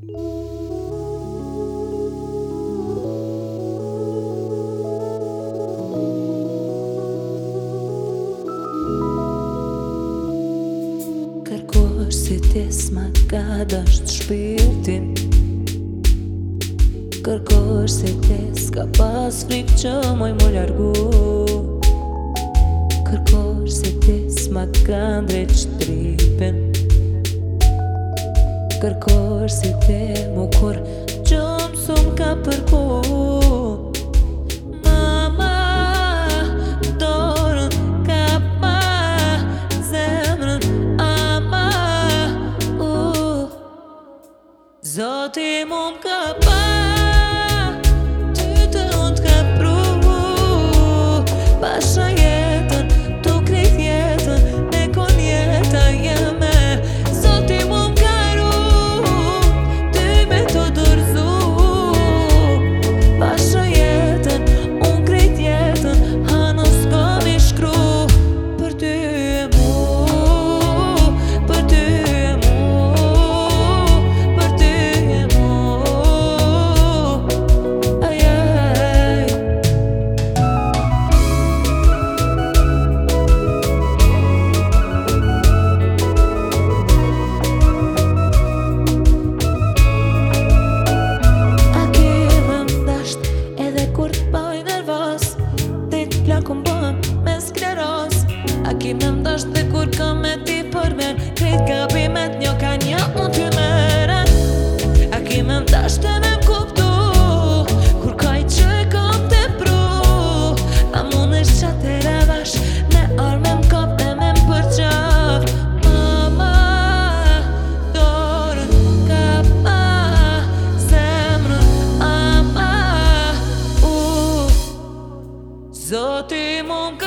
Kërkosh se tes ma ka dasht shpirtin Kërkosh se tes ka pas frik që moj më largu Kërkosh se tes ma ka ndreqt kërkosh si te më kur Gjëmë s'u m'ka për përko Mama mum Ka pa me ndash dhe kur kam me ti për men Krejt gabimet një ka një unë ty me ren A ki me ndash dhe me më Kur kaj që kam te pru A mund është që të revash Me arme më kap dhe me më përqaf Mama, dorë, kapa Zemrë, ama, u Zotë i mund